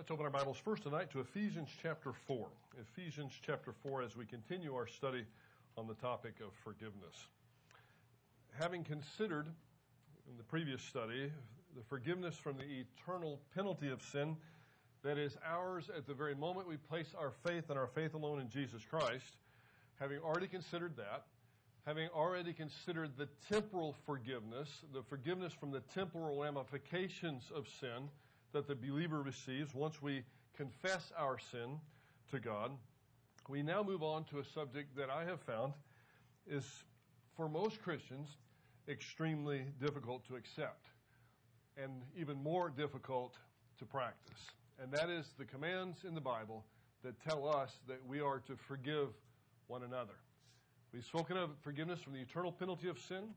Let's open our Bibles first tonight to Ephesians chapter 4. Ephesians chapter 4 as we continue our study on the topic of forgiveness. Having considered in the previous study the forgiveness from the eternal penalty of sin that is ours at the very moment we place our faith and our faith alone in Jesus Christ, having already considered that, having already considered the temporal forgiveness, the forgiveness from the temporal ramifications of sin, that the believer receives once we confess our sin to God, we now move on to a subject that I have found is, for most Christians, extremely difficult to accept and even more difficult to practice. And that is the commands in the Bible that tell us that we are to forgive one another. We've spoken of forgiveness from the eternal penalty of sin.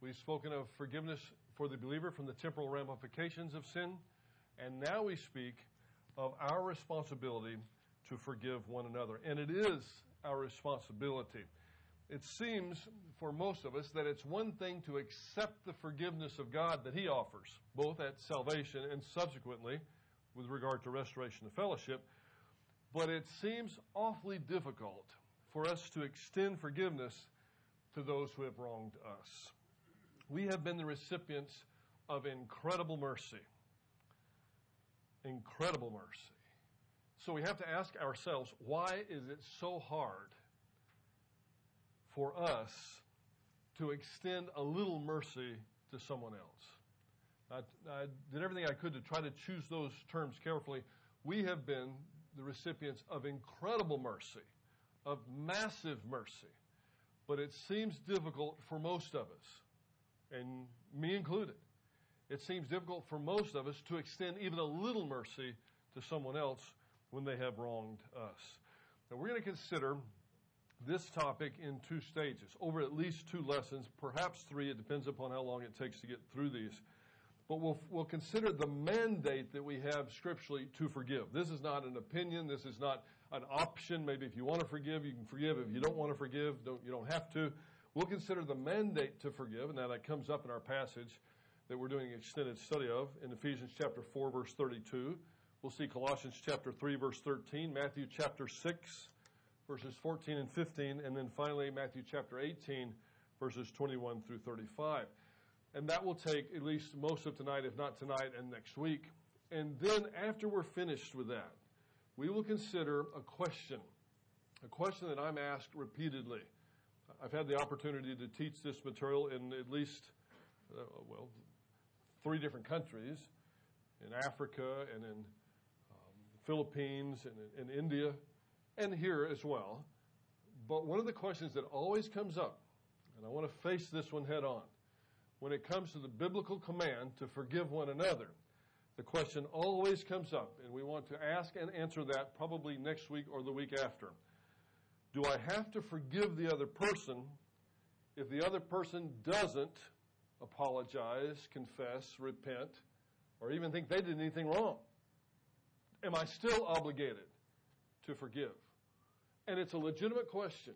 We've spoken of forgiveness for the believer from the temporal ramifications of sin. And now we speak of our responsibility to forgive one another. And it is our responsibility. It seems for most of us that it's one thing to accept the forgiveness of God that He offers, both at salvation and subsequently with regard to restoration of fellowship. But it seems awfully difficult for us to extend forgiveness to those who have wronged us. We have been the recipients of incredible mercy incredible mercy. So we have to ask ourselves why is it so hard for us to extend a little mercy to someone else? I, I, did everything I could to try to choose those terms carefully. We have been the recipients of incredible mercy, of massive mercy, but it seems difficult for most of us, and me included, it seems difficult for most of us to extend even a little mercy to someone else when they have wronged us. Now, we're going to consider this topic in two stages, over at least two lessons, perhaps three. It depends upon how long it takes to get through these. But we'll, we'll consider the mandate that we have scripturally to forgive. This is not an opinion. This is not an option. Maybe if you want to forgive, you can forgive. If you don't want to forgive, don't, you don't have to. We'll consider the mandate to forgive, and now that comes up in our passage that we're doing an extended study of in Ephesians chapter 4, verse 32. We'll see Colossians chapter 3, verse 13, Matthew chapter 6, verses 14 and 15, and then finally Matthew chapter 18, verses 21 through 35. And that will take at least most of tonight, if not tonight and next week. And then after we're finished with that, we will consider a question, a question that I'm asked repeatedly. I've had the opportunity to teach this material in at least, uh, well, three different countries in Africa and in um, Philippines and in, in India and here as well. But one of the questions that always comes up, and I want to face this one head on, when it comes to the biblical command to forgive one another, the question always comes up, and we want to ask and answer that probably next week or the week after. Do I have to forgive the other person if the other person doesn't apologize, confess, repent, or even think they did anything wrong? Am I still obligated to forgive? And it's a legitimate question.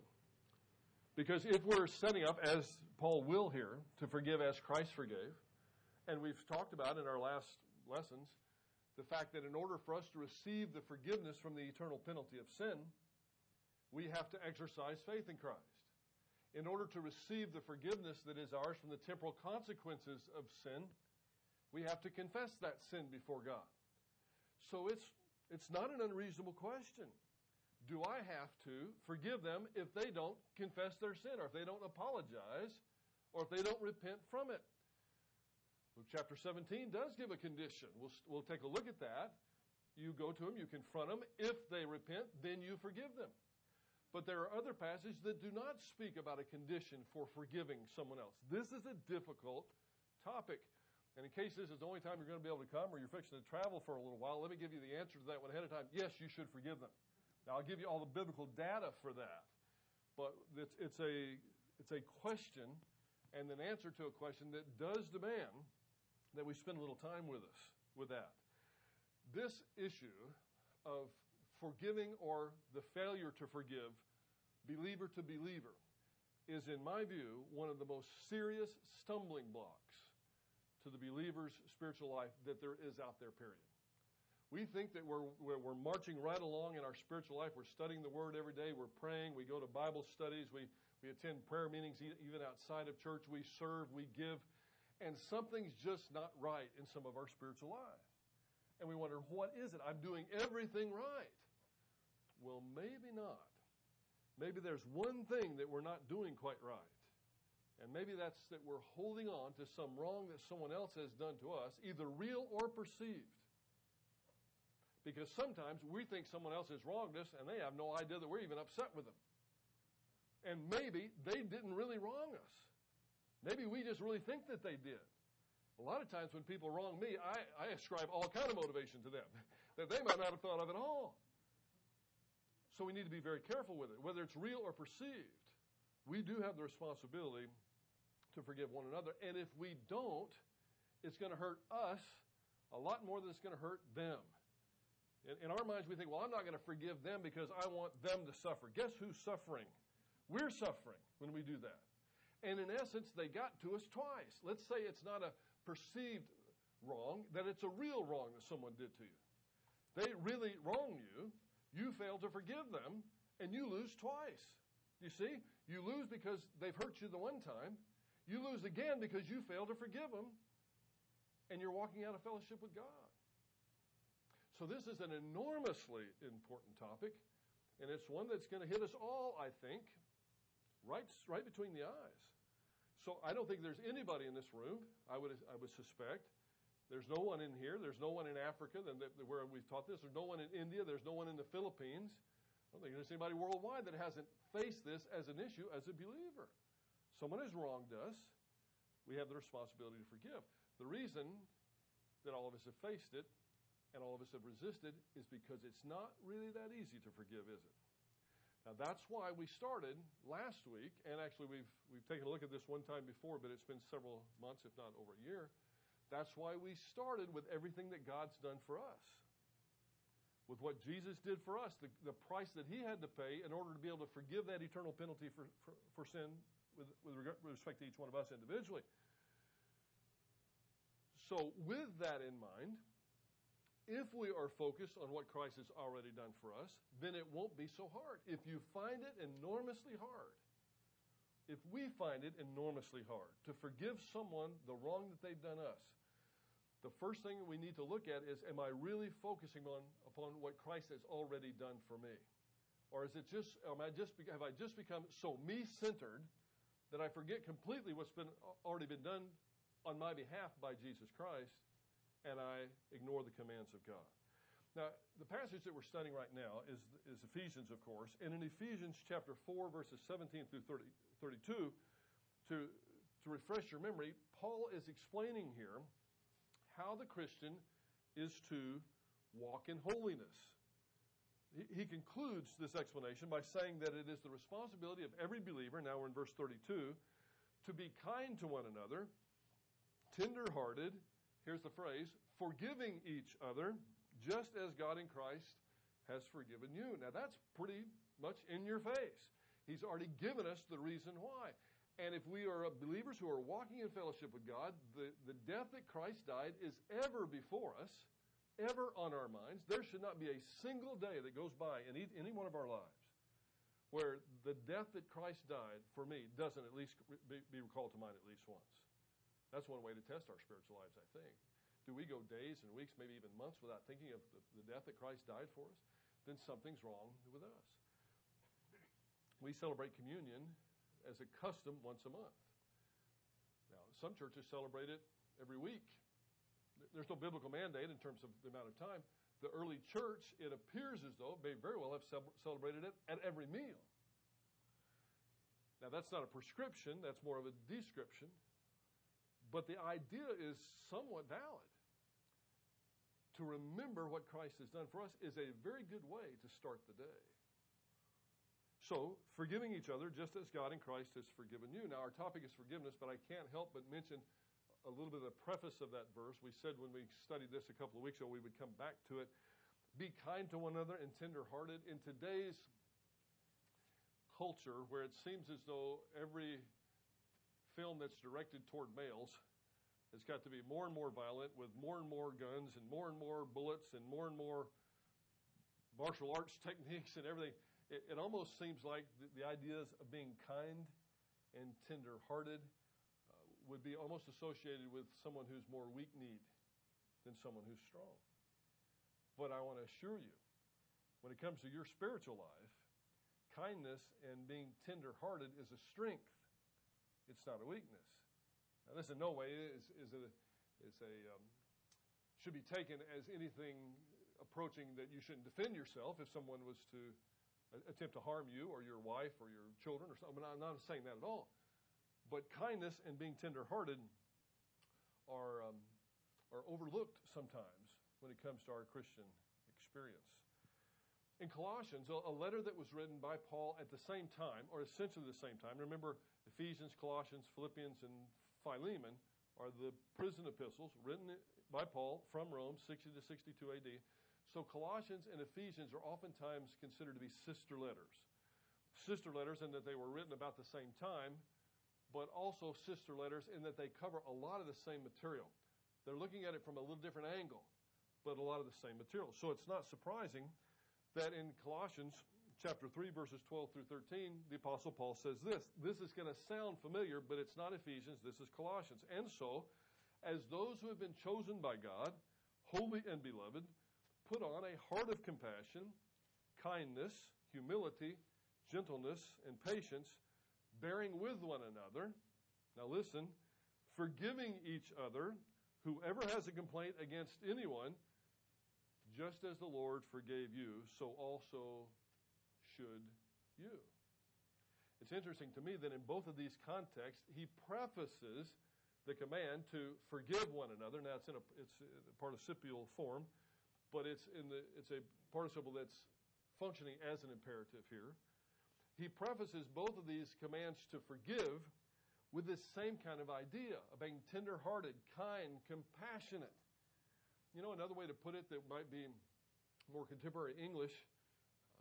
Because if we're setting up, as Paul will here, to forgive as Christ forgave, and we've talked about in our last lessons the fact that in order for us to receive the forgiveness from the eternal penalty of sin, we have to exercise faith in Christ in order to receive the forgiveness that is ours from the temporal consequences of sin, we have to confess that sin before God. So it's, it's not an unreasonable question. Do I have to forgive them if they don't confess their sin, or if they don't apologize, or if they don't repent from it? Luke chapter 17 does give a condition. We'll, we'll take a look at that. You go to them, you confront them. If they repent, then you forgive them. But there are other passages that do not speak about a condition for forgiving someone else. This is a difficult topic. And in case this is the only time you're going to be able to come or you're fixing to travel for a little while, let me give you the answer to that one ahead of time. Yes, you should forgive them. Now, I'll give you all the biblical data for that. But it's, it's, a, it's a question and an answer to a question that does demand that we spend a little time with us with that. This issue of forgiving or the failure to forgive, believer to believer, is, in my view, one of the most serious stumbling blocks to the believer's spiritual life that there is out there, period. We think that we're, we're, marching right along in our spiritual life. We're studying the Word every day. We're praying. We go to Bible studies. We, we attend prayer meetings even outside of church. We serve. We give. And something's just not right in some of our spiritual lives. And we wonder, what is it? I'm doing everything right. Well, maybe not. Maybe there's one thing that we're not doing quite right. And maybe that's that we're holding on to some wrong that someone else has done to us, either real or perceived. Because sometimes we think someone else has wronged us and they have no idea that we're even upset with them. And maybe they didn't really wrong us. Maybe we just really think that they did. A lot of times when people wrong me, I, I ascribe all kind of motivation to them that they might not have thought of at all. So we need to be very careful with it, whether it's real or perceived. We do have the responsibility to forgive one another. And if we don't, it's going to hurt us a lot more than it's going to hurt them. In, in our minds, we think, well, I'm not going to forgive them because I want them to suffer. Guess who's suffering? We're suffering when we do that. And in essence, they got to us twice. Let's say it's not a perceived wrong, that it's a real wrong that someone did to you. They really wrong you, you fail to forgive them, and you lose twice. You see? You lose because they've hurt you the one time. You lose again because you fail to forgive them, and you're walking out of fellowship with God. So, this is an enormously important topic, and it's one that's going to hit us all, I think, right, right between the eyes. So, I don't think there's anybody in this room, I would, I would suspect. There's no one in here. There's no one in Africa where we've taught this. There's no one in India. There's no one in the Philippines. I don't think there's anybody worldwide that hasn't faced this as an issue as a believer. Someone has wronged us. We have the responsibility to forgive. The reason that all of us have faced it and all of us have resisted is because it's not really that easy to forgive, is it? Now that's why we started last week, and actually we've we've taken a look at this one time before, but it's been several months, if not over a year. That's why we started with everything that God's done for us. With what Jesus did for us, the, the price that he had to pay in order to be able to forgive that eternal penalty for, for, for sin with, with, with respect to each one of us individually. So, with that in mind, if we are focused on what Christ has already done for us, then it won't be so hard. If you find it enormously hard, if we find it enormously hard to forgive someone the wrong that they've done us, the first thing we need to look at is am I really focusing on upon what Christ has already done for me? Or is it just am I just have I just become so me-centered that I forget completely what's been uh, already been done on my behalf by Jesus Christ and I ignore the commands of God. Now, the passage that we're studying right now is, is Ephesians, of course. And in Ephesians chapter 4, verses 17 through 30, 32, to, to refresh your memory, Paul is explaining here how the Christian is to walk in holiness. He, concludes this explanation by saying that it is the responsibility of every believer, now we're in verse 32, to be kind to one another, tender hearted, here's the phrase, forgiving each other, just as God in Christ has forgiven you. Now, that's pretty much in your face. He's already given us the reason why. And if we are believers who are walking in fellowship with God, the, the death that Christ died is ever before us, ever on our minds. There should not be a single day that goes by in any one of our lives where the death that Christ died for me doesn't at least be, be recalled to mind at least once. That's one way to test our spiritual lives, I think. Do we go days and weeks, maybe even months, without thinking of the, the death that Christ died for us? Then something's wrong with us. We celebrate communion as a custom once a month. Now, some churches celebrate it every week. There's no biblical mandate in terms of the amount of time. The early church, it appears as though, may very well have celebrated it at every meal. Now, that's not a prescription, that's more of a description. But the idea is somewhat valid. To remember what Christ has done for us is a very good way to start the day. So, forgiving each other just as God in Christ has forgiven you. Now, our topic is forgiveness, but I can't help but mention a little bit of the preface of that verse. We said when we studied this a couple of weeks ago, we would come back to it. Be kind to one another and tenderhearted. In today's culture, where it seems as though every film that's directed toward males has got to be more and more violent with more and more guns and more and more bullets and more and more martial arts techniques and everything. It, it almost seems like the, the, ideas of being kind and tender-hearted uh, would be almost associated with someone who's more weak-kneed than someone who's strong. But I want to assure you, when it comes to your spiritual life, kindness and being tender-hearted is a strength. It's not a weakness. Now, this in no way is, is a, is a um, should be taken as anything approaching that you shouldn't defend yourself if someone was to attempt to harm you or your wife or your children or something. But I'm not saying that at all. But kindness and being tenderhearted are, um, are overlooked sometimes when it comes to our Christian experience. In Colossians, a letter that was written by Paul at the same time, or essentially the same time, remember Ephesians, Colossians, Philippians, and Philemon are the prison epistles written by Paul from Rome, 60 to 62 AD. So Colossians and Ephesians are oftentimes considered to be sister letters. Sister letters in that they were written about the same time, but also sister letters in that they cover a lot of the same material. They're looking at it from a little different angle, but a lot of the same material. So it's not surprising that in Colossians chapter 3, verses 12 through 13, the Apostle Paul says this. This is going to sound familiar, but it's not Ephesians, this is Colossians. And so, as those who have been chosen by God, holy and beloved, put on a heart of compassion, kindness, humility, gentleness, and patience, bearing with one another. Now listen, forgiving each other, whoever has a complaint against anyone, just as the Lord forgave you, so also should you. It's interesting to me that in both of these contexts, he prefaces the command to forgive one another. Now, it's in a, it's a participial form but it's in the it's a participle that's functioning as an imperative here. He prefaces both of these commands to forgive with this same kind of idea of being tender-hearted, kind, compassionate. You know, another way to put it that might be more contemporary English,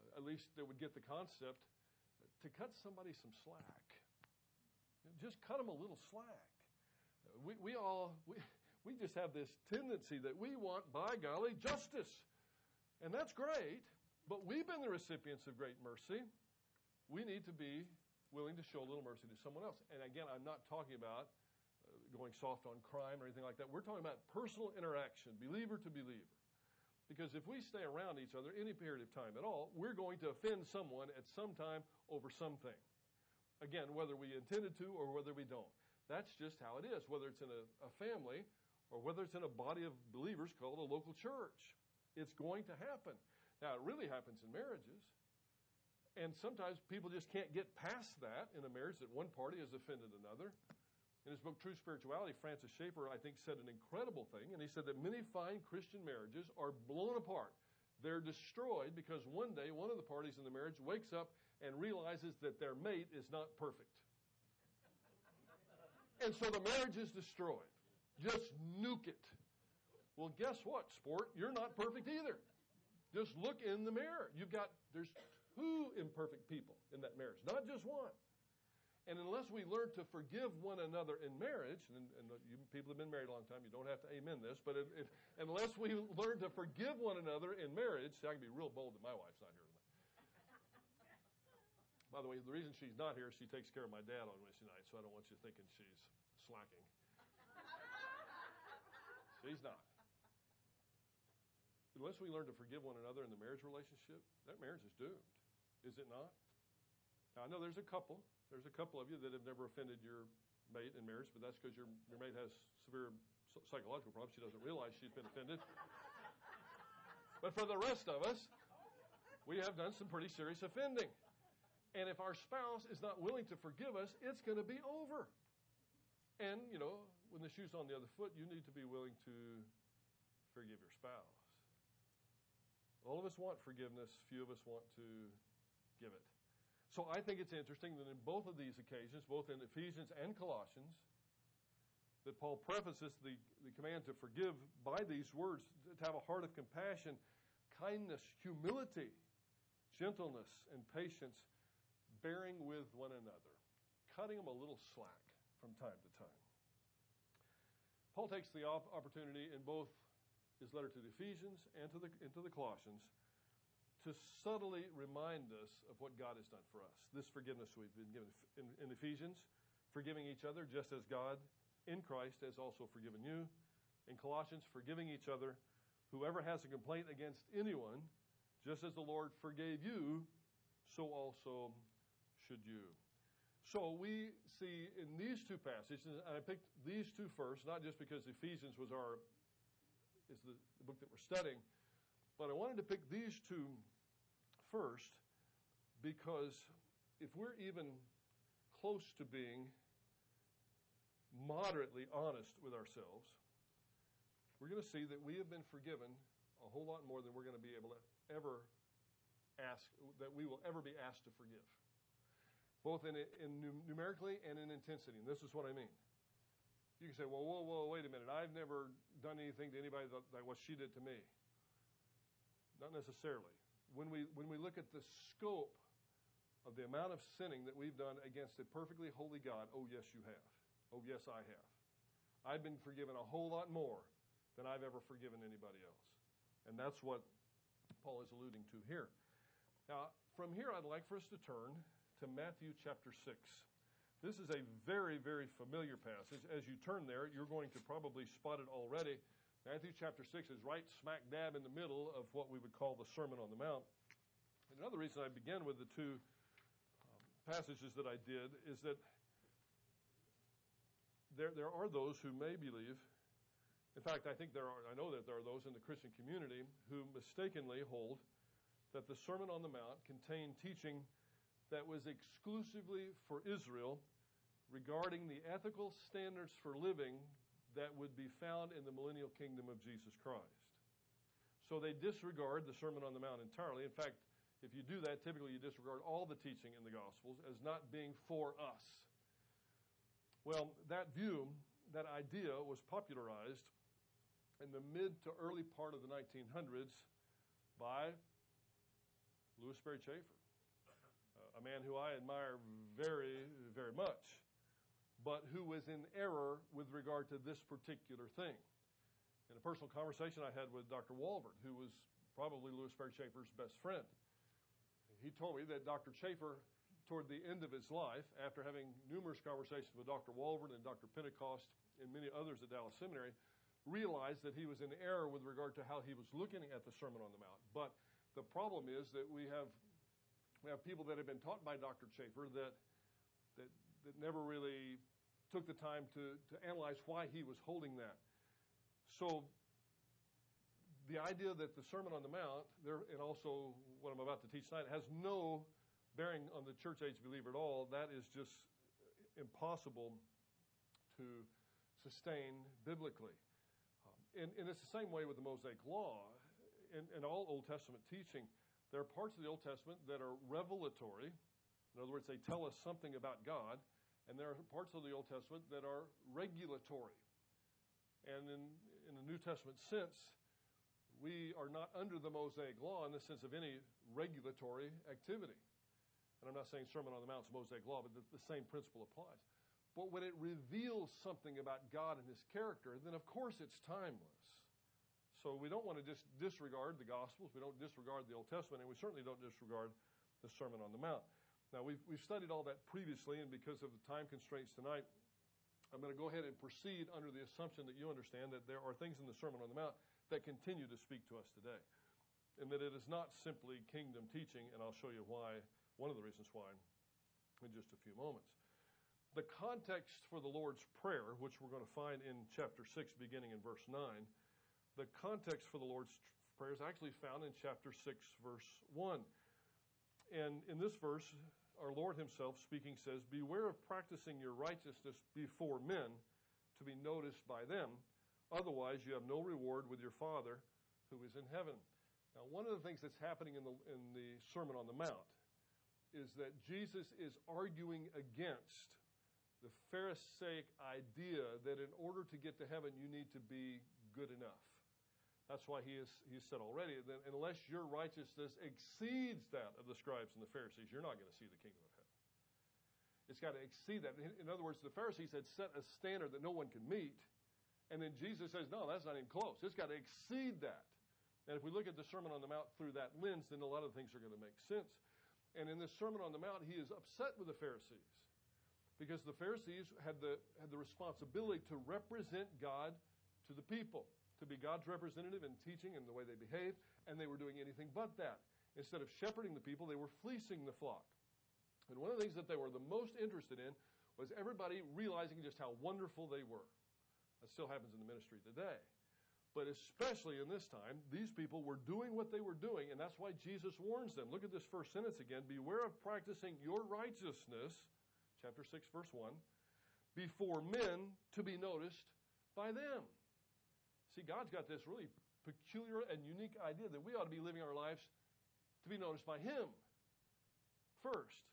uh, at least that would get the concept, to cut somebody some slack. Just cut them a little slack. We, we all, we, we just have this tendency that we want, by golly, justice. And that's great, but we've been the recipients of great mercy. We need to be willing to show a little mercy to someone else. And again, I'm not talking about uh, going soft on crime or anything like that. We're talking about personal interaction, believer to believer. Because if we stay around each other any period of time at all, we're going to offend someone at some time over something. Again, whether we intended to or whether we don't. That's just how it is, whether it's in a, a family or whether it's in a body of believers called a local church. It's going to happen. Now, it really happens in marriages. And sometimes people just can't get past that in a marriage that one party has offended another. In his book, True Spirituality, Francis Schaeffer, I think, said an incredible thing. And he said that many fine Christian marriages are blown apart. They're destroyed because one day one of the parties in the marriage wakes up and realizes that their mate is not perfect. and so the marriage is destroyed. Just nuke it. Well, guess what, sport? You're not perfect either. Just look in the mirror. You've got, there's two imperfect people in that marriage, not just one. And unless we learn to forgive one another in marriage, and, and you people have been married a long time, you don't have to amen this, but if, if, unless we learn to forgive one another in marriage, see, I can be real bold that my wife's not here tonight. By the way, the reason she's not here, she takes care of my dad on Wednesday night, so I don't want you thinking she's slacking. He's not. Unless we learn to forgive one another in the marriage relationship, that marriage is doomed, is it not? Now, I know there's a couple. There's a couple of you that have never offended your mate in marriage, but that's because your, your mate has severe psychological problems. She doesn't realize she's been offended. but for the rest of us, we have done some pretty serious offending. And if our spouse is not willing to forgive us, it's going to be over. And, you know, when the shoe's on the other foot, you need to be willing to forgive your spouse. All of us want forgiveness, few of us want to give it. So I think it's interesting that in both of these occasions, both in Ephesians and Colossians, that Paul prefaces the, the command to forgive by these words, to have a heart of compassion, kindness, humility, gentleness, and patience, bearing with one another, cutting them a little slack from time to time. Paul takes the op- opportunity in both his letter to the Ephesians and to the, and to the Colossians to subtly remind us of what God has done for us. This forgiveness we've been given in, in Ephesians, forgiving each other just as God in Christ has also forgiven you. In Colossians, forgiving each other. Whoever has a complaint against anyone, just as the Lord forgave you, so also should you. So we see in these two passages, and I picked these two first, not just because Ephesians was our is the, the book that we're studying, but I wanted to pick these two first because if we're even close to being moderately honest with ourselves, we're going to see that we have been forgiven a whole lot more than we're going to be able to ever ask, that we will ever be asked to forgive both in, in numerically and in intensity. And this is what I mean. You can say, well, whoa, whoa, wait a minute. I've never done anything to anybody like what she did to me. Not necessarily. When we, when we look at the scope of the amount of sinning that we've done against a perfectly holy God, oh, yes, you have. Oh, yes, I have. I've been forgiven a whole lot more than I've ever forgiven anybody else. And that's what Paul is alluding to here. Now, from here, I'd like for us to turn to Matthew chapter 6. This is a very, very familiar passage. As you turn there, you're going to probably spot it already. Matthew chapter 6 is right smack dab in the middle of what we would call the Sermon on the Mount. And another reason I begin with the two um, passages that I did is that there, there are those who may believe, in fact, I think there are, I know that there are those in the Christian community who mistakenly hold that the Sermon on the Mount contained teaching that was exclusively for Israel regarding the ethical standards for living that would be found in the millennial kingdom of Jesus Christ. So they disregard the Sermon on the Mount entirely. In fact, if you do that, typically you disregard all the teaching in the Gospels as not being for us. Well, that view, that idea, was popularized in the mid to early part of the 1900s by Lewis Sperry Chafer a man who I admire very, very much, but who was in error with regard to this particular thing. In a personal conversation I had with Dr. Walvoord, who was probably Lewis Sperry Chafer's best friend, he told me that Dr. Chafer, toward the end of his life, after having numerous conversations with Dr. Walvoord and Dr. Pentecost and many others at Dallas Seminary, realized that he was in error with regard to how he was looking at the Sermon on the Mount. But the problem is that we have we have people that have been taught by Dr. Chafer that, that, that never really took the time to, to analyze why he was holding that. So the idea that the Sermon on the Mount, there, and also what I'm about to teach tonight, has no bearing on the church age believer at all, that is just impossible to sustain biblically. Um, and, and, it's the same way with the Mosaic Law. and, in all Old Testament teaching, there are parts of the Old Testament that are revelatory. In other words, they tell us something about God. And there are parts of the Old Testament that are regulatory. And in, in the New Testament sense, we are not under the Mosaic law in the sense of any regulatory activity. And I'm not saying Sermon on the Mount is Mosaic law, but the, the same principle applies. But when it reveals something about God and His character, then of course it's timeless. So we don't want to just disregard the Gospels. We don't disregard the Old Testament, and we certainly don't disregard the Sermon on the Mount. Now, we've, we've studied all that previously, and because of the time constraints tonight, I'm going to go ahead and proceed under the assumption that you understand that there are things in the Sermon on the Mount that continue to speak to us today, and that it is not simply kingdom teaching, and I'll show you why, one of the reasons why, in just a few moments. The context for the Lord's Prayer, which we're going to find in chapter 6, beginning in verse 9, the context for the Lord's Prayer is actually found in chapter 6, verse 1. And in this verse, our Lord Himself speaking says, Beware of practicing your righteousness before men to be noticed by them. Otherwise, you have no reward with your Father who is in heaven. Now, one of the things that's happening in the, in the Sermon on the Mount is that Jesus is arguing against the Pharisaic idea that in order to get to heaven, you need to be good enough. That's why he, is, he said already that unless your righteousness exceeds that of the scribes and the Pharisees, you're not going to see the kingdom of heaven. It's got to exceed that. In other words, the Pharisees had set a standard that no one can meet, And then Jesus says, no, that's not even close. It's got to exceed that. And if we look at the Sermon on the Mount through that lens, then a lot of things are going to make sense. And in this Sermon on the Mount, he is upset with the Pharisees because the Pharisees had the, had the responsibility to represent God to the people, to be God's representative in teaching and the way they behave, and they were doing anything but that. Instead of shepherding the people, they were fleecing the flock. And one of the things that they were the most interested in was everybody realizing just how wonderful they were. That still happens in the ministry today. But especially in this time, these people were doing what they were doing, and that's why Jesus warns them. Look at this first sentence again Beware of practicing your righteousness, chapter 6, verse 1, before men to be noticed by them. See, God's got this really peculiar and unique idea that we ought to be living our lives to be noticed by Him first.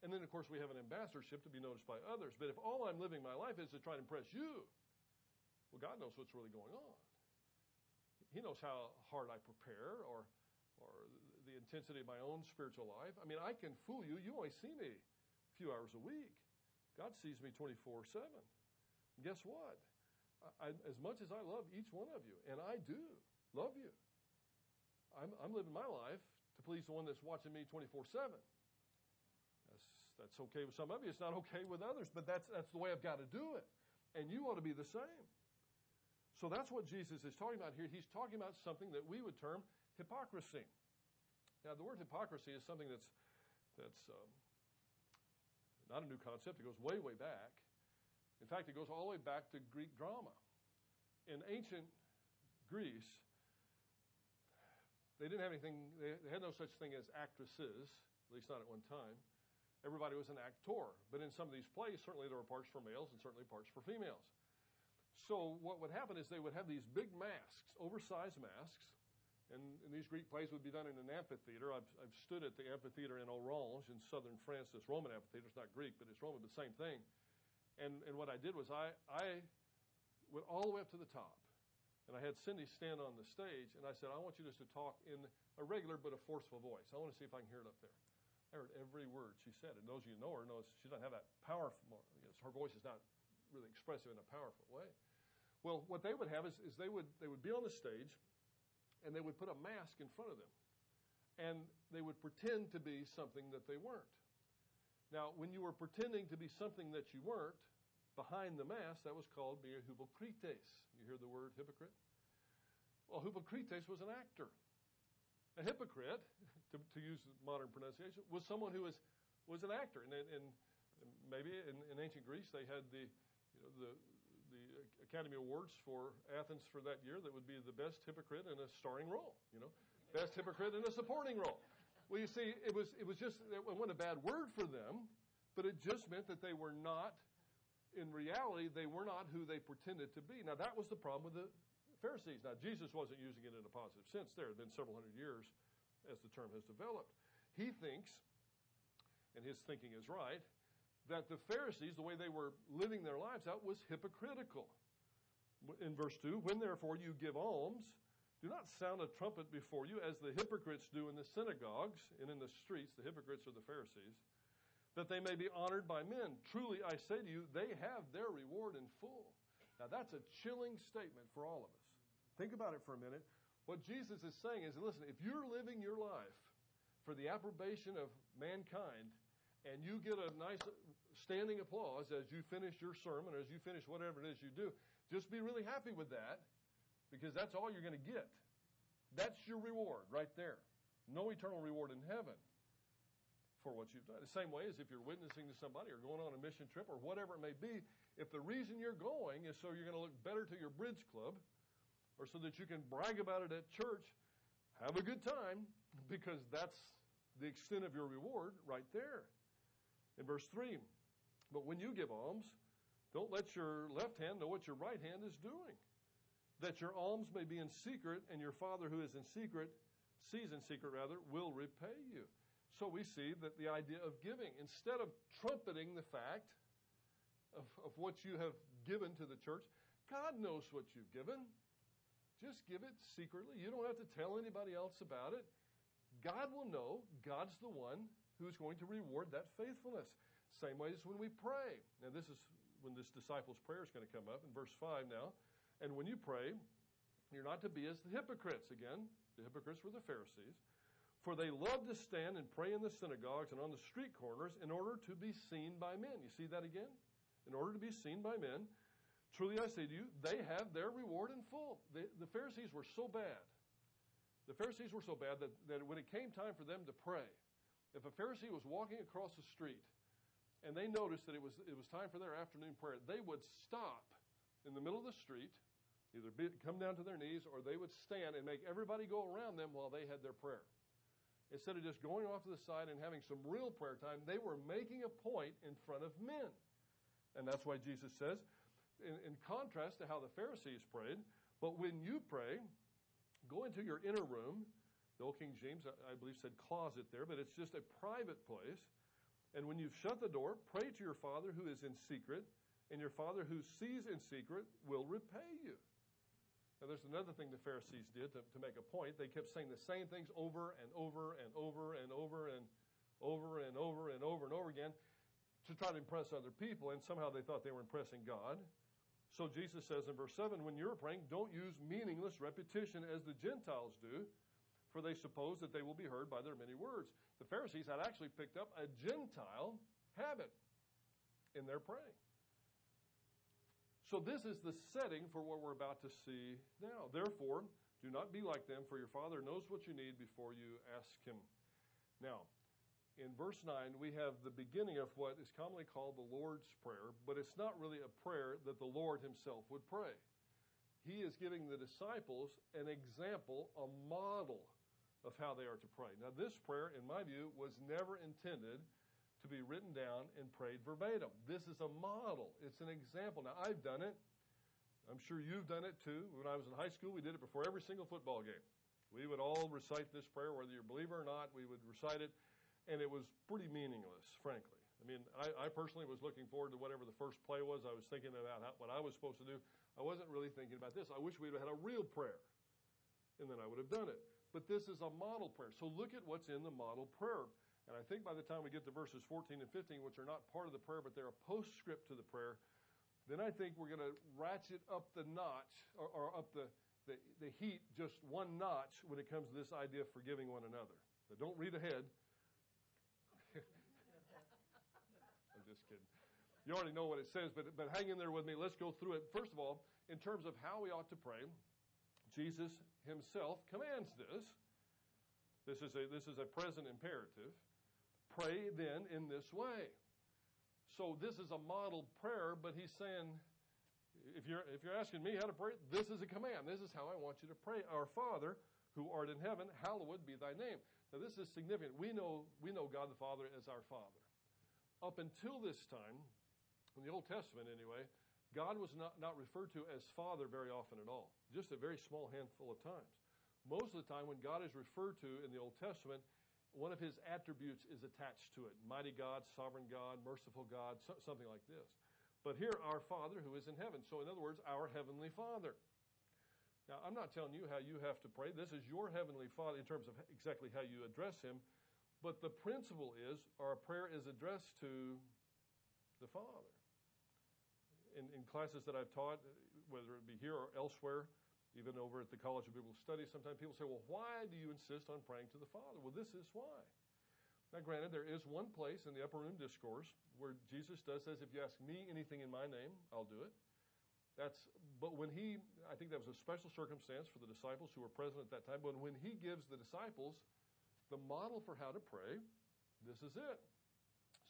And then, of course, we have an ambassadorship to be noticed by others. But if all I'm living my life is to try to impress you, well, God knows what's really going on. He knows how hard I prepare or, or the intensity of my own spiritual life. I mean, I can fool you. You only see me a few hours a week. God sees me 24 7. Guess what? I, as much as I love each one of you, and I do love you, I'm, I'm living my life to please the one that's watching me 24 7 that's okay with some of you. It's not okay with others, but that's, that's the way I've got to do it. And you ought to be the same. So that's what Jesus is talking about here. He's talking about something that we would term hypocrisy. Now, the word hypocrisy is something that's, that's um, not a new concept. It goes way, way back. In fact, it goes all the way back to Greek drama. In ancient Greece, they didn't have anything, they had no such thing as actresses, at least not at one time everybody was an actor. But in some of these plays, certainly there were parts for males and certainly parts for females. So what would happen is they would have these big masks, oversized masks, and, and these Greek plays would be done in an amphitheater. I've, I've stood at the amphitheater in Orange in southern France, this Roman amphitheater. It's not Greek, but it's Roman, but the same thing. And, and what I did was I, I went all the way up to the top. And I had Cindy stand on the stage, and I said, I want you just to talk in a regular but a forceful voice. I want to see if I can hear it up there. I heard every word she said. And those of you who know her knows she doesn't have that powerful. Her voice is not really expressive in a powerful way. Well, what they would have is, is they would they would be on the stage, and they would put a mask in front of them, and they would pretend to be something that they weren't. Now, when you were pretending to be something that you weren't, behind the mask, that was called being hypocrites. You hear the word hypocrite? Well, hypocrites was an actor. A hypocrite to, to use modern pronunciation, was someone who was, was an actor. And, and maybe in, in ancient Greece they had the, you know, the, the Academy Awards for Athens for that year that would be the best hypocrite in a starring role, you know, best hypocrite in a supporting role. Well, you see, it was, it was just, it wasn't a bad word for them, but it just meant that they were not, in reality, they were not who they pretended to be. Now, that was the problem with the Pharisees. Now, Jesus wasn't using it in a positive sense. There been several hundred years as the term has developed. He thinks, and his thinking is right, that the Pharisees, the way they were living their lives out, was hypocritical. In verse 2, when therefore you give alms, do not sound a trumpet before you, as the hypocrites do in the synagogues and in the streets. The hypocrites are the Pharisees, that they may be honored by men. Truly, I say to you, they have their reward in full. Now, that's a chilling statement for all of us. Think about it for a minute. What Jesus is saying is listen, if you're living your life for the approbation of mankind, and you get a nice standing applause as you finish your sermon as you finish whatever it is you do, just be really happy with that because that's all you're going to get. That's your reward right there. No eternal reward in heaven for what you've done. The same way as if you're witnessing to somebody or going on a mission trip or whatever it may be, if the reason you're going is so you're going to look better to your bridge club, or so that you can brag about it at church, have a good time because that's the extent of your reward right there. In verse 3, but when you give alms, don't let your left hand know what your right hand is doing, that your alms may be in secret, and your Father who is in secret, sees in secret rather, will repay you. So we see that the idea of giving, instead of trumpeting the fact of, of what you have given to the church, God knows what you've given. Just give it secretly. You don't have to tell anybody else about it. God will know. God's the one who's going to reward that faithfulness. Same way as when we pray. Now, this is when this disciples' prayer is going to come up in verse 5 now. And when you pray, you're not to be as the hypocrites. Again, the hypocrites were the Pharisees. For they love to stand and pray in the synagogues and on the street corners in order to be seen by men. You see that again? In order to be seen by men. Truly I say to you, they have their reward in full. The, the Pharisees were so bad. The Pharisees were so bad that, that when it came time for them to pray, if a Pharisee was walking across the street and they noticed that it was, it was time for their afternoon prayer, they would stop in the middle of the street, either be, come down to their knees, or they would stand and make everybody go around them while they had their prayer. Instead of just going off to the side and having some real prayer time, they were making a point in front of men. And that's why Jesus says, in, in contrast to how the Pharisees prayed, but when you pray, go into your inner room. The old King James, I believe, said closet there, but it's just a private place. And when you've shut the door, pray to your Father who is in secret, and your Father who sees in secret will repay you. Now, there's another thing the Pharisees did to, to make a point. They kept saying the same things over and over and over and over and over and over and over and over again to try to impress other people, and somehow they thought they were impressing God. So Jesus says in verse 7 when you're praying, don't use meaningless repetition as the Gentiles do, for they suppose that they will be heard by their many words. The Pharisees had actually picked up a Gentile habit in their praying. So, this is the setting for what we're about to see now. Therefore, do not be like them, for your Father knows what you need before you ask Him. Now, in verse 9, we have the beginning of what is commonly called the Lord's Prayer, but it's not really a prayer that the Lord Himself would pray. He is giving the disciples an example, a model of how they are to pray. Now, this prayer, in my view, was never intended to be written down and prayed verbatim. This is a model, it's an example. Now, I've done it. I'm sure you've done it too. When I was in high school, we did it before every single football game. We would all recite this prayer, whether you're a believer or not, we would recite it, and it was pretty meaningless, frankly. I mean, I, I personally was looking forward to whatever the first play was. I was thinking about how, what I was supposed to do. I wasn't really thinking about this. I wish we'd have had a real prayer, and then I would have done it. But this is a model prayer. So look at what's in the model prayer. And I think by the time we get to verses 14 and 15, which are not part of the prayer, but they're a postscript to the prayer, then I think we're going to ratchet up the notch or, or up the, the, the, heat just one notch when it comes to this idea of forgiving one another. So don't read ahead. I'm just kidding. You already know what it says, but, but hang in there with me. Let's go through it. First of all, in terms of how we ought to pray, Jesus himself commands this. This is a, this is a present imperative. Pray then in this way. So this is a model prayer, but he's saying, if you're, if you're asking me how to pray, this is a command. This is how I want you to pray. Our Father, who art in heaven, hallowed be thy name. Now this is significant. We know, we know God the Father as our Father. Up until this time, in the Old Testament anyway, God was not, not referred to as Father very often at all, just a very small handful of times. Most of the time, when God is referred to in the Old Testament, one of his attributes is attached to it mighty God, sovereign God, merciful God, so, something like this. But here, our Father who is in heaven. So, in other words, our Heavenly Father. Now, I'm not telling you how you have to pray. This is your Heavenly Father in terms of exactly how you address Him. But the principle is our prayer is addressed to the Father. In, in classes that I've taught, whether it be here or elsewhere, even over at the College of Biblical Studies, sometimes people say, well, why do you insist on praying to the Father? Well, this is why. Now, granted, there is one place in the upper room discourse where Jesus does says, if you ask me anything in my name, I'll do it. That's, but when he, I think that was a special circumstance for the disciples who were present at that time, but when he gives the disciples the model for how to pray, this is it.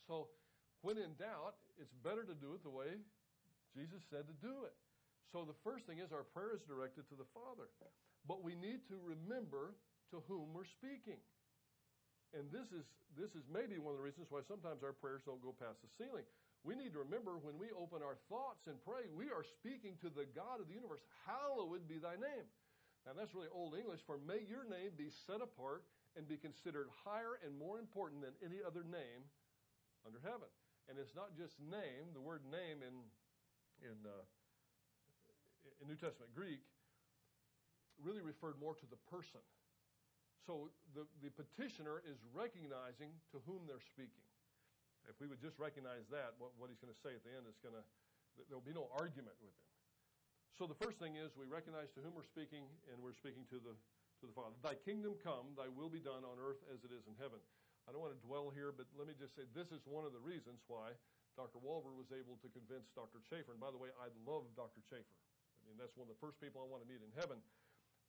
So, when in doubt, it's better to do it the way Jesus said to do it. So the first thing is our prayer is directed to the Father. But we need to remember to whom we're speaking. And this is this is maybe one of the reasons why sometimes our prayers don't go past the ceiling. We need to remember when we open our thoughts and pray, we are speaking to the God of the universe. Hallowed be thy name. Now that's really old English for may your name be set apart and be considered higher and more important than any other name under heaven. And it's not just name, the word name in in uh, in New Testament Greek really referred more to the person. So the, the petitioner is recognizing to whom they're speaking. If we would just recognize that, what, what he's going to say at the end is going to, there'll be no argument with him. so the first thing is we recognize to whom we're speaking, and we're speaking to the to the Father. Thy kingdom come, thy will be done on earth as it is in heaven. I don't want to dwell here, but let me just say this is one of the reasons why Dr. Walvoord was able to convince Dr. Chafer. And by the way, I love Dr. Chafer. Mean, that's one of the first people I want to meet in heaven.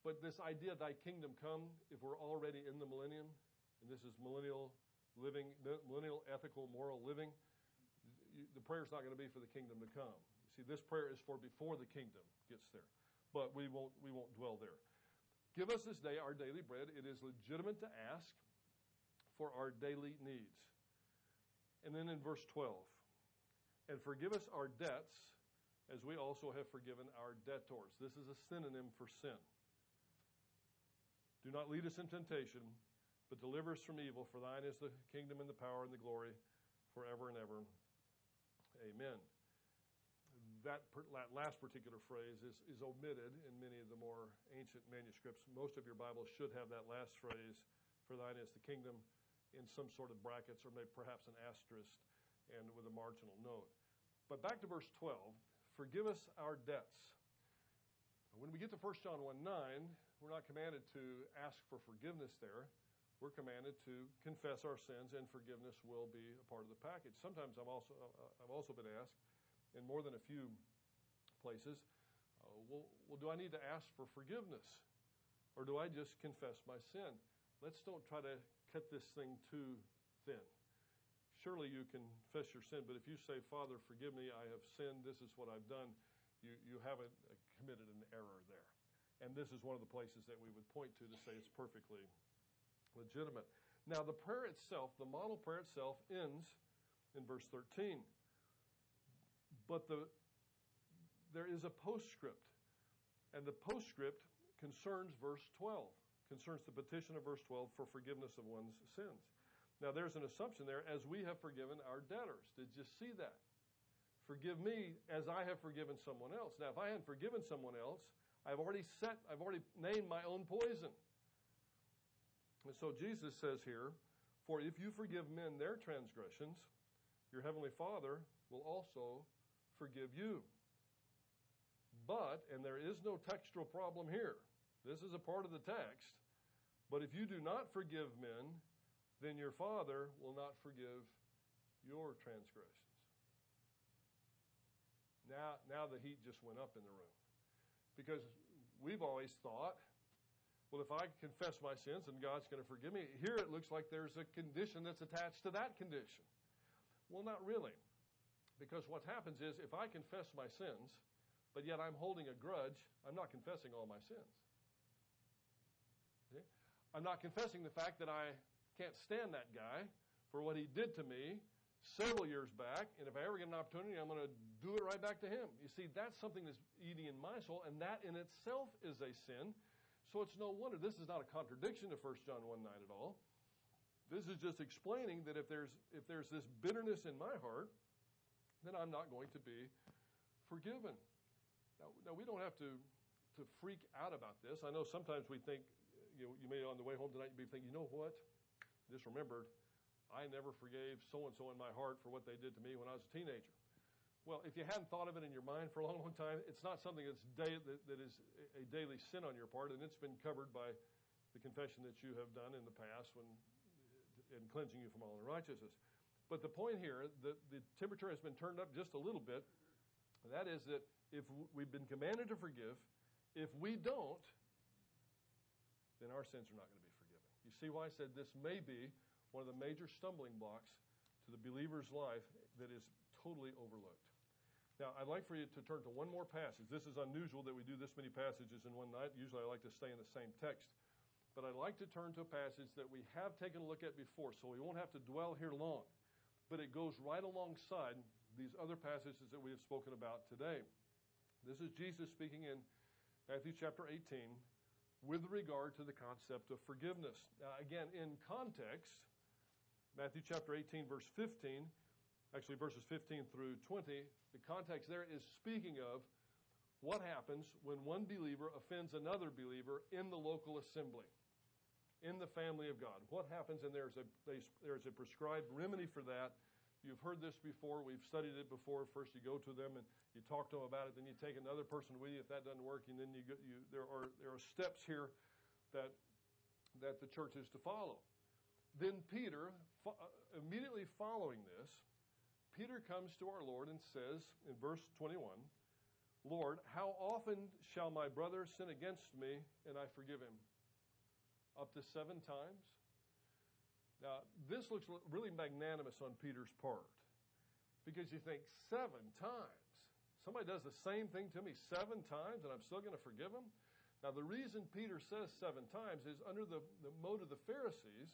But this idea, thy kingdom come, if we're already in the millennium, and this is millennial living, millennial ethical, moral living, the prayer is not going to be for the kingdom to come. See, this prayer is for before the kingdom gets there. But we won't, we won't dwell there. Give us this day our daily bread. It is legitimate to ask for our daily needs. And then in verse 12, and forgive us our debts as we also have forgiven our debtors. This is a synonym for sin. Do not lead us in temptation, but deliver us from evil, for thine is the kingdom and the power and the glory forever and ever. Amen that, that last particular phrase is, is omitted in many of the more ancient manuscripts. Most of your Bibles should have that last phrase, for thine is the kingdom, in some sort of brackets or maybe perhaps an asterisk and with a marginal note. But back to verse 12 forgive us our debts. When we get to 1 John 1 9, we're not commanded to ask for forgiveness there. We're commanded to confess our sins, and forgiveness will be a part of the package. Sometimes I'm also, I've also been asked, in more than a few places. Uh, well, well, do I need to ask for forgiveness? Or do I just confess my sin? Let's don't try to cut this thing too thin. Surely you confess your sin, but if you say, Father, forgive me, I have sinned, this is what I've done, you, you haven't uh, committed an error there. And this is one of the places that we would point to to say it's perfectly legitimate. Now, the prayer itself, the model prayer itself, ends in verse 13. But the, there is a postscript. And the postscript concerns verse 12, concerns the petition of verse 12 for forgiveness of one's sins. Now, there's an assumption there, as we have forgiven our debtors. Did you see that? Forgive me as I have forgiven someone else. Now, if I hadn't forgiven someone else, I've already set, I've already named my own poison. And so Jesus says here, For if you forgive men their transgressions, your heavenly Father will also forgive you. But, and there is no textual problem here, this is a part of the text. But if you do not forgive men, then your Father will not forgive your transgressions. Now, now the heat just went up in the room. Because we've always thought, well, if I confess my sins and God's going to forgive me, here it looks like there's a condition that's attached to that condition. Well, not really. Because what happens is if I confess my sins, but yet I'm holding a grudge, I'm not confessing all my sins. See? I'm not confessing the fact that I can't stand that guy for what he did to me several years back, and if I ever get an opportunity, I'm going to do it right back to him. You see, that's something that's eating in my soul, and that in itself is a sin. So it's no wonder. This is not a contradiction to 1 John 1 9 at all. This is just explaining that if there's, if there's this bitterness in my heart, then I'm not going to be forgiven. Now, now we don't have to, to freak out about this. I know sometimes we think, you know, you may on the way home tonight be thinking, you know what? Just remembered, I never forgave so and so in my heart for what they did to me when I was a teenager. Well, if you hadn't thought of it in your mind for a long, long time, it's not something that's day, that, that is a daily sin on your part, and it's been covered by the confession that you have done in the past when, in cleansing you from all unrighteousness. But the point here, the, the temperature has been turned up just a little bit. That is that if we've been commanded to forgive, if we don't, then our sins are not going to be. You see why I said this may be one of the major stumbling blocks to the believer's life that is totally overlooked. Now, I'd like for you to turn to one more passage. This is unusual that we do this many passages in one night. Usually I like to stay in the same text. But I'd like to turn to a passage that we have taken a look at before, so we won't have to dwell here long but it goes right alongside these other passages that we have spoken about today. This is Jesus speaking in Matthew chapter 18 with regard to the concept of forgiveness. Now, again, in context, Matthew chapter 18, verse 15, actually verses 15 through 20, the context there is speaking of what happens when one believer offends another believer in the local assembly in the family of God. What happens, and there's a, there's a prescribed remedy for that you've heard this before. We've studied it before. First, you go to them and you talk to them about it. Then you take another person with you. If that doesn't work, and then you, go, you there are there are steps here that that the church is to follow. Then Peter, fo- uh, immediately following this, Peter comes to our Lord and says in verse 21, Lord, how often shall my brother sin against me and I forgive him? Up to seven times? Now, this looks really magnanimous on Peter's part because you think, seven times? Somebody does the same thing to me seven times and I'm still going to forgive him? Now, the reason Peter says seven times is under the, the mode of the Pharisees,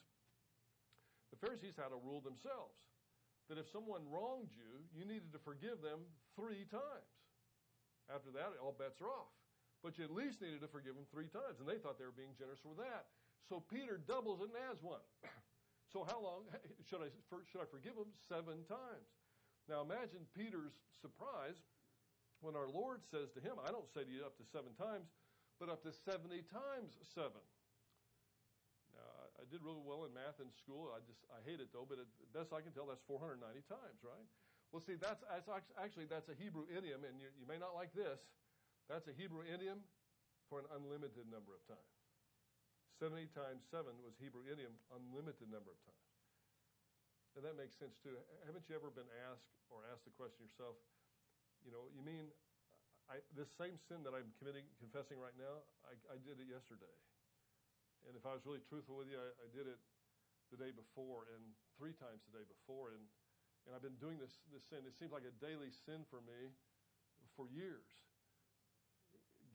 the Pharisees had a rule themselves that if someone wronged you, you needed to forgive them three times. After that, all bets are off. But you at least needed to forgive them three times, and they thought they were being generous with that. So Peter doubles it and adds one. So how long should I should I forgive him seven times? Now imagine Peter's surprise when our Lord says to him, "I don't say to you up to seven times, but up to seventy times seven. Now I did really well in math in school. I just I hate it though, but at best I can tell, that's 490 times, right? Well, see, that's, that's actually that's a Hebrew idiom, and you, you may not like this. That's a Hebrew idiom for an unlimited number of times. 70 times 7 was Hebrew idiom, unlimited number of times. And that makes sense too. Haven't you ever been asked or asked the question yourself, you know, you mean I, this same sin that I'm committing, confessing right now, I, I, did it yesterday. And if I was really truthful with you, I, I, did it the day before and three times the day before. And, and I've been doing this, this sin. It seems like a daily sin for me for years.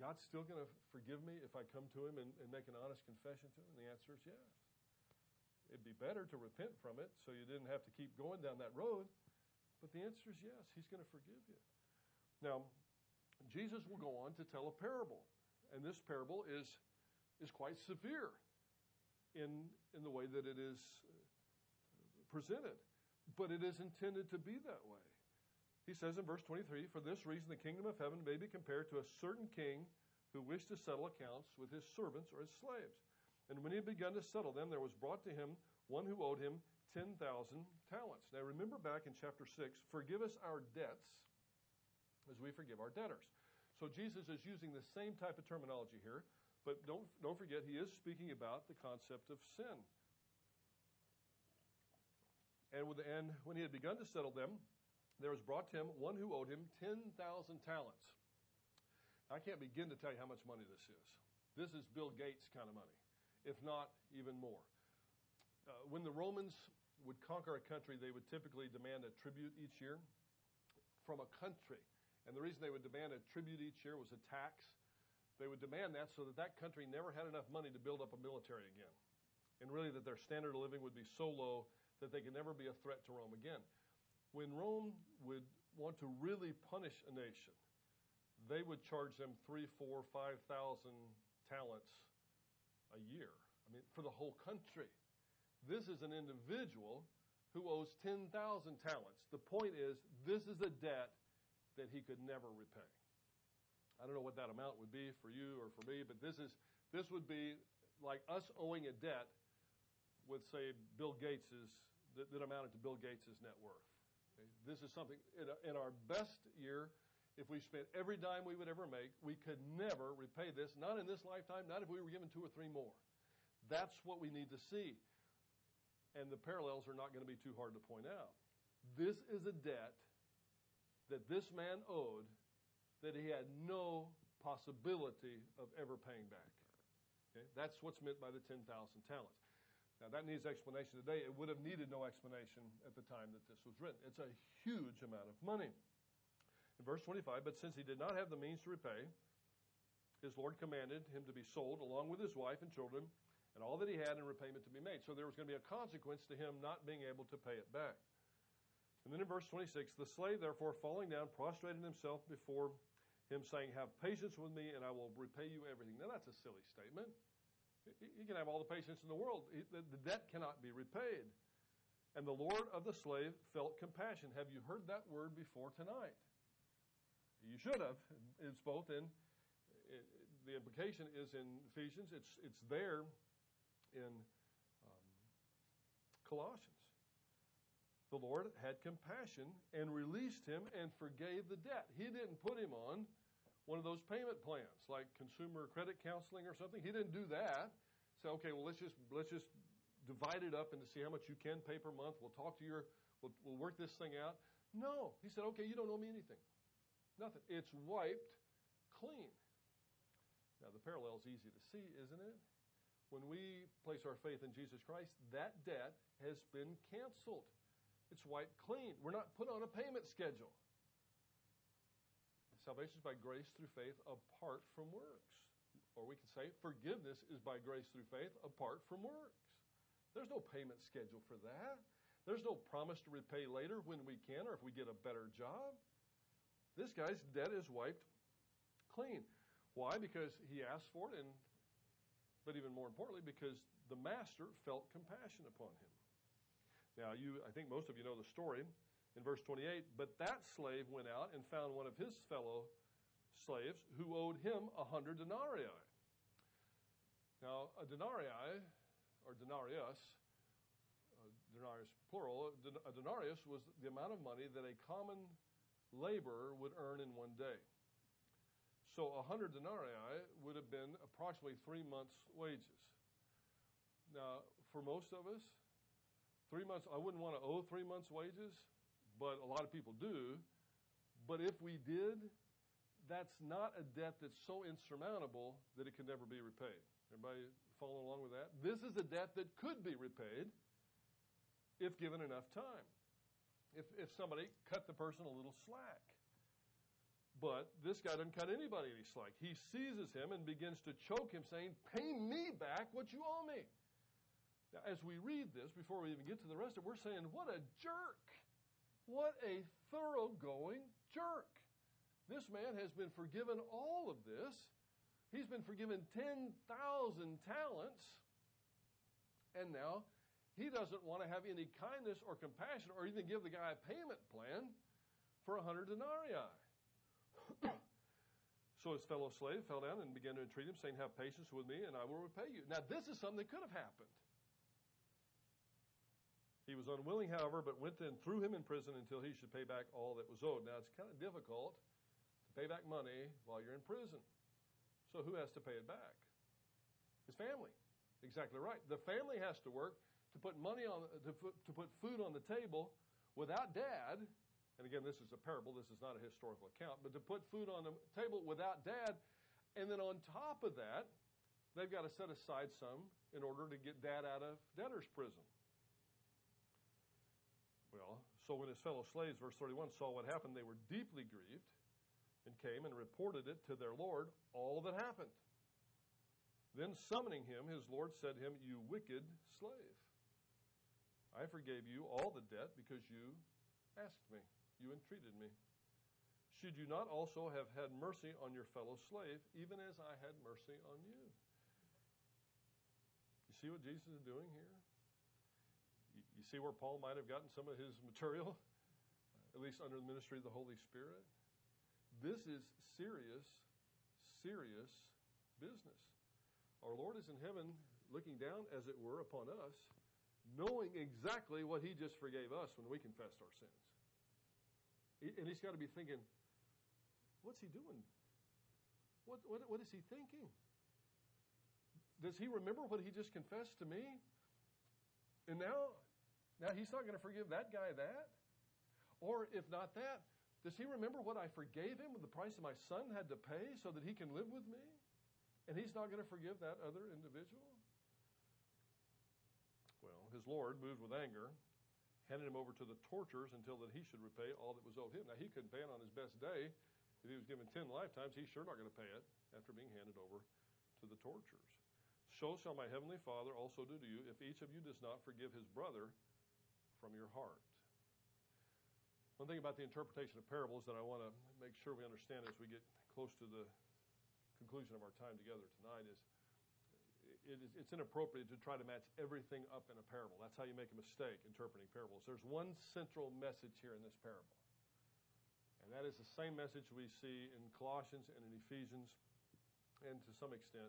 God's still going to forgive me if I come to Him and, and, make an honest confession to Him? And the answer is yes. It'd be better to repent from it so you didn't have to keep going down that road. But the answer is yes, He's going to forgive you. Now, Jesus will go on to tell a parable. And this parable is, is quite severe in, in the way that it is uh, presented. But it is intended to be that way. He says in verse 23 For this reason, the kingdom of heaven may be compared to a certain king who wished to settle accounts with his servants or his slaves. And when he had begun to settle them, there was brought to him one who owed him 10,000 talents. Now remember back in chapter 6 forgive us our debts as we forgive our debtors. So Jesus is using the same type of terminology here, but don't, don't forget he is speaking about the concept of sin. And, with, and when he had begun to settle them, there was brought to him one who owed him 10,000 talents. I can't begin to tell you how much money this is. This is Bill Gates kind of money, if not even more. Uh, when the Romans would conquer a country, they would typically demand a tribute each year from a country. And the reason they would demand a tribute each year was a tax. They would demand that so that that country never had enough money to build up a military again. And really, that their standard of living would be so low that they could never be a threat to Rome again when Rome would want to really punish a nation, they would charge them three, four, five thousand talents a year. I mean, for the whole country. This is an individual who owes 10,000 talents. The point is, this is a debt that he could never repay. I don't know what that amount would be for you or for me, but this is this would be like us owing a debt with, say, Bill Gates's that, that amounted to Bill Gates's net worth. This is something, in, in our best year, if we spent every dime we would ever make, we could never repay this, not in this lifetime, not if we were given two or three more. That's what we need to see. And the parallels are not going to be too hard to point out. This is a debt that this man owed that he had no possibility of ever paying back. Okay? That's what's meant by the 10,000 talents. Now, that needs explanation today. It would have needed no explanation at the time that this was written. It's a huge amount of money. In verse 25, but since he did not have the means to repay, his Lord commanded him to be sold along with his wife and children and all that he had in repayment to be made. So there was going to be a consequence to him not being able to pay it back. And then in verse 26, the slave, therefore, falling down, prostrated himself before him, saying, Have patience with me, and I will repay you everything. Now, that's a silly statement. He can have all the patience in the world. The debt cannot be repaid. And the Lord of the slave felt compassion. Have you heard that word before tonight? You should have. It's both in, the implication is in Ephesians, it's, it's there in um, Colossians. the Lord had compassion and released him and forgave the debt. He didn't put him on one of those payment plans like consumer credit counseling or something. He didn't do that. Say, okay, well let's just let's just divide it up and see how much you can pay per month. We'll talk to your we'll, we'll work this thing out. No, he said, okay, you don't owe me anything. Nothing. It's wiped clean. Now the parallel is easy to see, isn't it? When we place our faith in Jesus Christ, that debt has been canceled. It's wiped clean. We're not put on a payment schedule. Salvation is by grace through faith apart from works. Or we can say forgiveness is by grace through faith apart from works. There's no payment schedule for that. There's no promise to repay later when we can or if we get a better job. This guy's debt is wiped clean. Why? Because he asked for it, and but even more importantly, because the master felt compassion upon him. Now, you, I think most of you know the story in verse 28. But that slave went out and found one of his fellow slaves who owed him a hundred denarii. Now, a denarii, or denarius, uh, denarius plural, a denarius was the amount of money that a common laborer would earn in one day. So a hundred denarii would have been approximately three months' wages. Now, for most of us, three months, I wouldn't want to owe three months' wages but a lot of people do. But if we did, that's not a debt that's so insurmountable that it can never be repaid. Everybody following along with that? This is a debt that could be repaid if given enough time. If, if somebody cut the person a little slack. But this guy doesn't cut anybody any slack. He seizes him and begins to choke him, saying, Pay me back what you owe me. Now, as we read this, before we even get to the rest of it, we're saying, What a jerk. What a thoroughgoing jerk. This man has been forgiven all of this. He's been forgiven 10,000 talents. And now he doesn't want to have any kindness or compassion or even give the guy a payment plan for a 100 denarii. so his fellow slave fell down and began to entreat him, saying, Have patience with me, and I will repay you. Now, this is something that could have happened. He was unwilling, however, but went and threw him in prison until he should pay back all that was owed. Now, it's kind of difficult to pay back money while you're in prison. So, who has to pay it back? His family. Exactly right. The family has to work to put money on, to to put food on the table without dad. And again, this is a parable, this is not a historical account, but to put food on the table without dad. And then on top of that, they've got to set aside some in order to get dad out of debtor's prison. Well, so when his fellow slaves, verse 31, saw what happened, they were deeply grieved and came and reported it to their Lord, all that happened. Then summoning him, his Lord said to him, You wicked slave, I forgave you all the debt because you asked me, you entreated me. Should you not also have had mercy on your fellow slave, even as I had mercy on you? You see what Jesus is doing here? You see where Paul might have gotten some of his material, at least under the ministry of the Holy Spirit? This is serious, serious business. Our Lord is in heaven looking down, as it were, upon us, knowing exactly what He just forgave us when we confessed our sins. And He's got to be thinking, what's He doing? What, what, what is He thinking? Does He remember what He just confessed to me? And now now, he's not going to forgive that guy that. Or if not that, does he remember what I forgave him with the price my son had to pay so that he can live with me? And he's not going to forgive that other individual? Well, his Lord, moved with anger, handed him over to the torturers until that he should repay all that was owed him. Now, he couldn't pay it on his best day. If he was given 10 lifetimes, he's sure not going to pay it after being handed over to the torturers. So shall my heavenly Father also do to you if each of you does not forgive his brother from your heart. One thing about the interpretation of parables that I want to make sure we understand as we get close to the conclusion of our time together tonight is it is it's inappropriate to try to match everything up in a parable. That's how you make a mistake interpreting parables. There's one central message here in this parable. And that is the same message we see in Colossians and in Ephesians and to some extent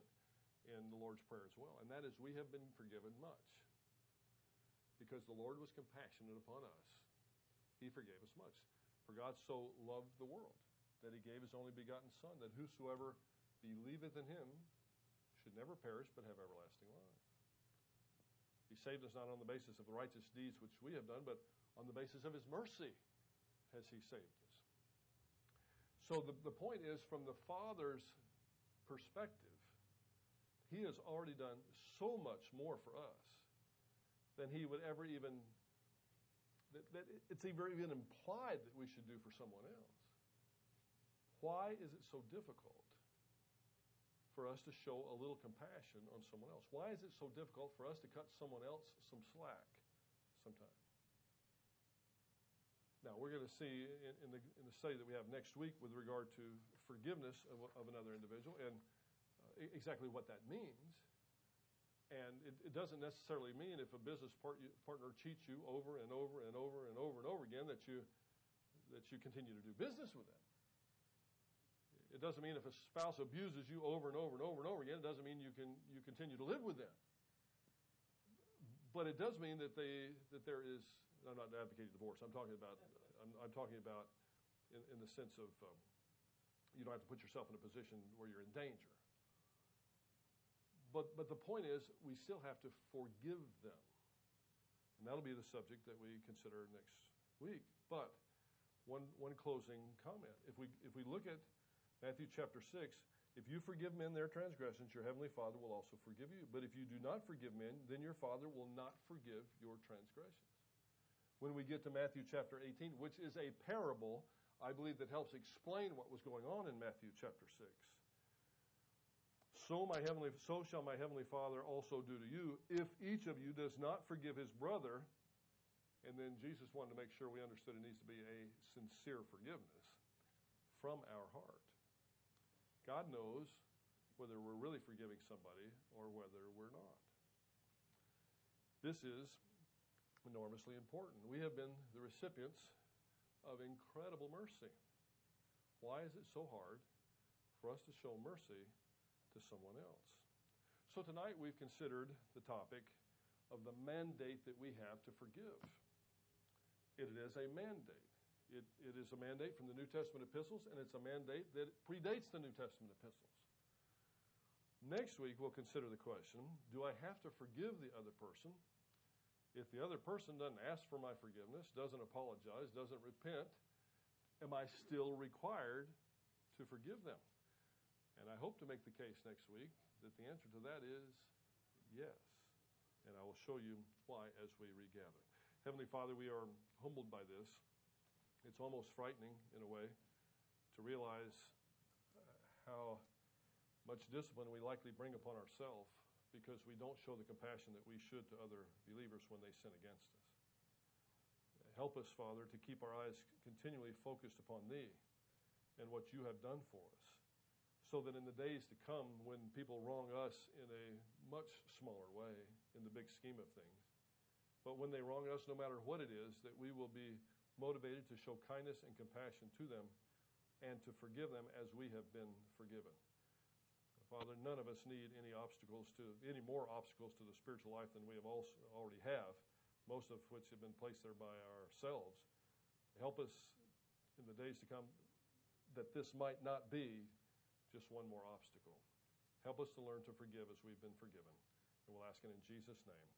in the Lord's Prayer as well. And that is we have been forgiven much because the Lord was compassionate upon us he forgave us much. For God so loved the world that he gave his only begotten Son, that whosoever believeth in him should never perish but have everlasting life. He saved us not on the basis of the righteous deeds which we have done, but on the basis of his mercy has he saved us. So the, the point is, from the Father's perspective, he has already done so much more for us than he would ever even, that, that it's even implied that we should do for someone else. Why is it so difficult for us to show a little compassion on someone else? Why is it so difficult for us to cut someone else some slack sometimes? Now, we're going to see in, in, the, in the study that we have next week with regard to forgiveness of, of another individual and uh, exactly what that means. And it, it, doesn't necessarily mean if a business part, partner cheats you over and over and over and over and over again that you, that you continue to do business with them. It doesn't mean if a spouse abuses you over and over and over and over again, it doesn't mean you can you continue to live with them. But it does mean that they that there is. I'm not advocating divorce. I'm talking about. I'm, I'm talking about in, in, the sense of um, you don't have to put yourself in a position where you're in danger. But but the point is, we still have to forgive them, and that'll be the subject that we consider next week. But one one closing comment. If we if we look at Matthew chapter 6, if you forgive men their transgressions, your heavenly Father will also forgive you. But if you do not forgive men, then your Father will not forgive your transgressions. When we get to Matthew chapter 18, which is a parable, I believe that helps explain what was going on in Matthew chapter 6. So my heavenly so shall my heavenly Father also do to you if each of you does not forgive his brother. And then Jesus wanted to make sure we understood it needs to be a sincere forgiveness from our heart. God knows whether we're really forgiving somebody or whether we're not. This is enormously important. We have been the recipients of incredible mercy. Why is it so hard for us to show mercy to someone else? So tonight we've considered the topic of the mandate that we have to forgive. It is a mandate. It, it is a mandate from the New Testament epistles, and it's a mandate that predates the New Testament epistles. Next week, we'll consider the question Do I have to forgive the other person? If the other person doesn't ask for my forgiveness, doesn't apologize, doesn't repent, am I still required to forgive them? And I hope to make the case next week that the answer to that is yes. And I will show you why as we regather. Heavenly Father, we are humbled by this. It's almost frightening in a way to realize uh, how much discipline we likely bring upon ourselves because we don't show the compassion that we should to other believers when they sin against us. Help us, Father, to keep our eyes continually focused upon Thee and what You have done for us, so that in the days to come, when people wrong us in a much smaller way in the big scheme of things, but when they wrong us, no matter what it is, that we will be motivated to show kindness and compassion to them and to forgive them as we have been forgiven. Father, none of us need any obstacles to any more obstacles to the spiritual life than we have also already have, most of which have been placed there by ourselves. Help us in the days to come that this might not be just one more obstacle. Help us to learn to forgive as we've been forgiven. And we'll ask it in Jesus' name.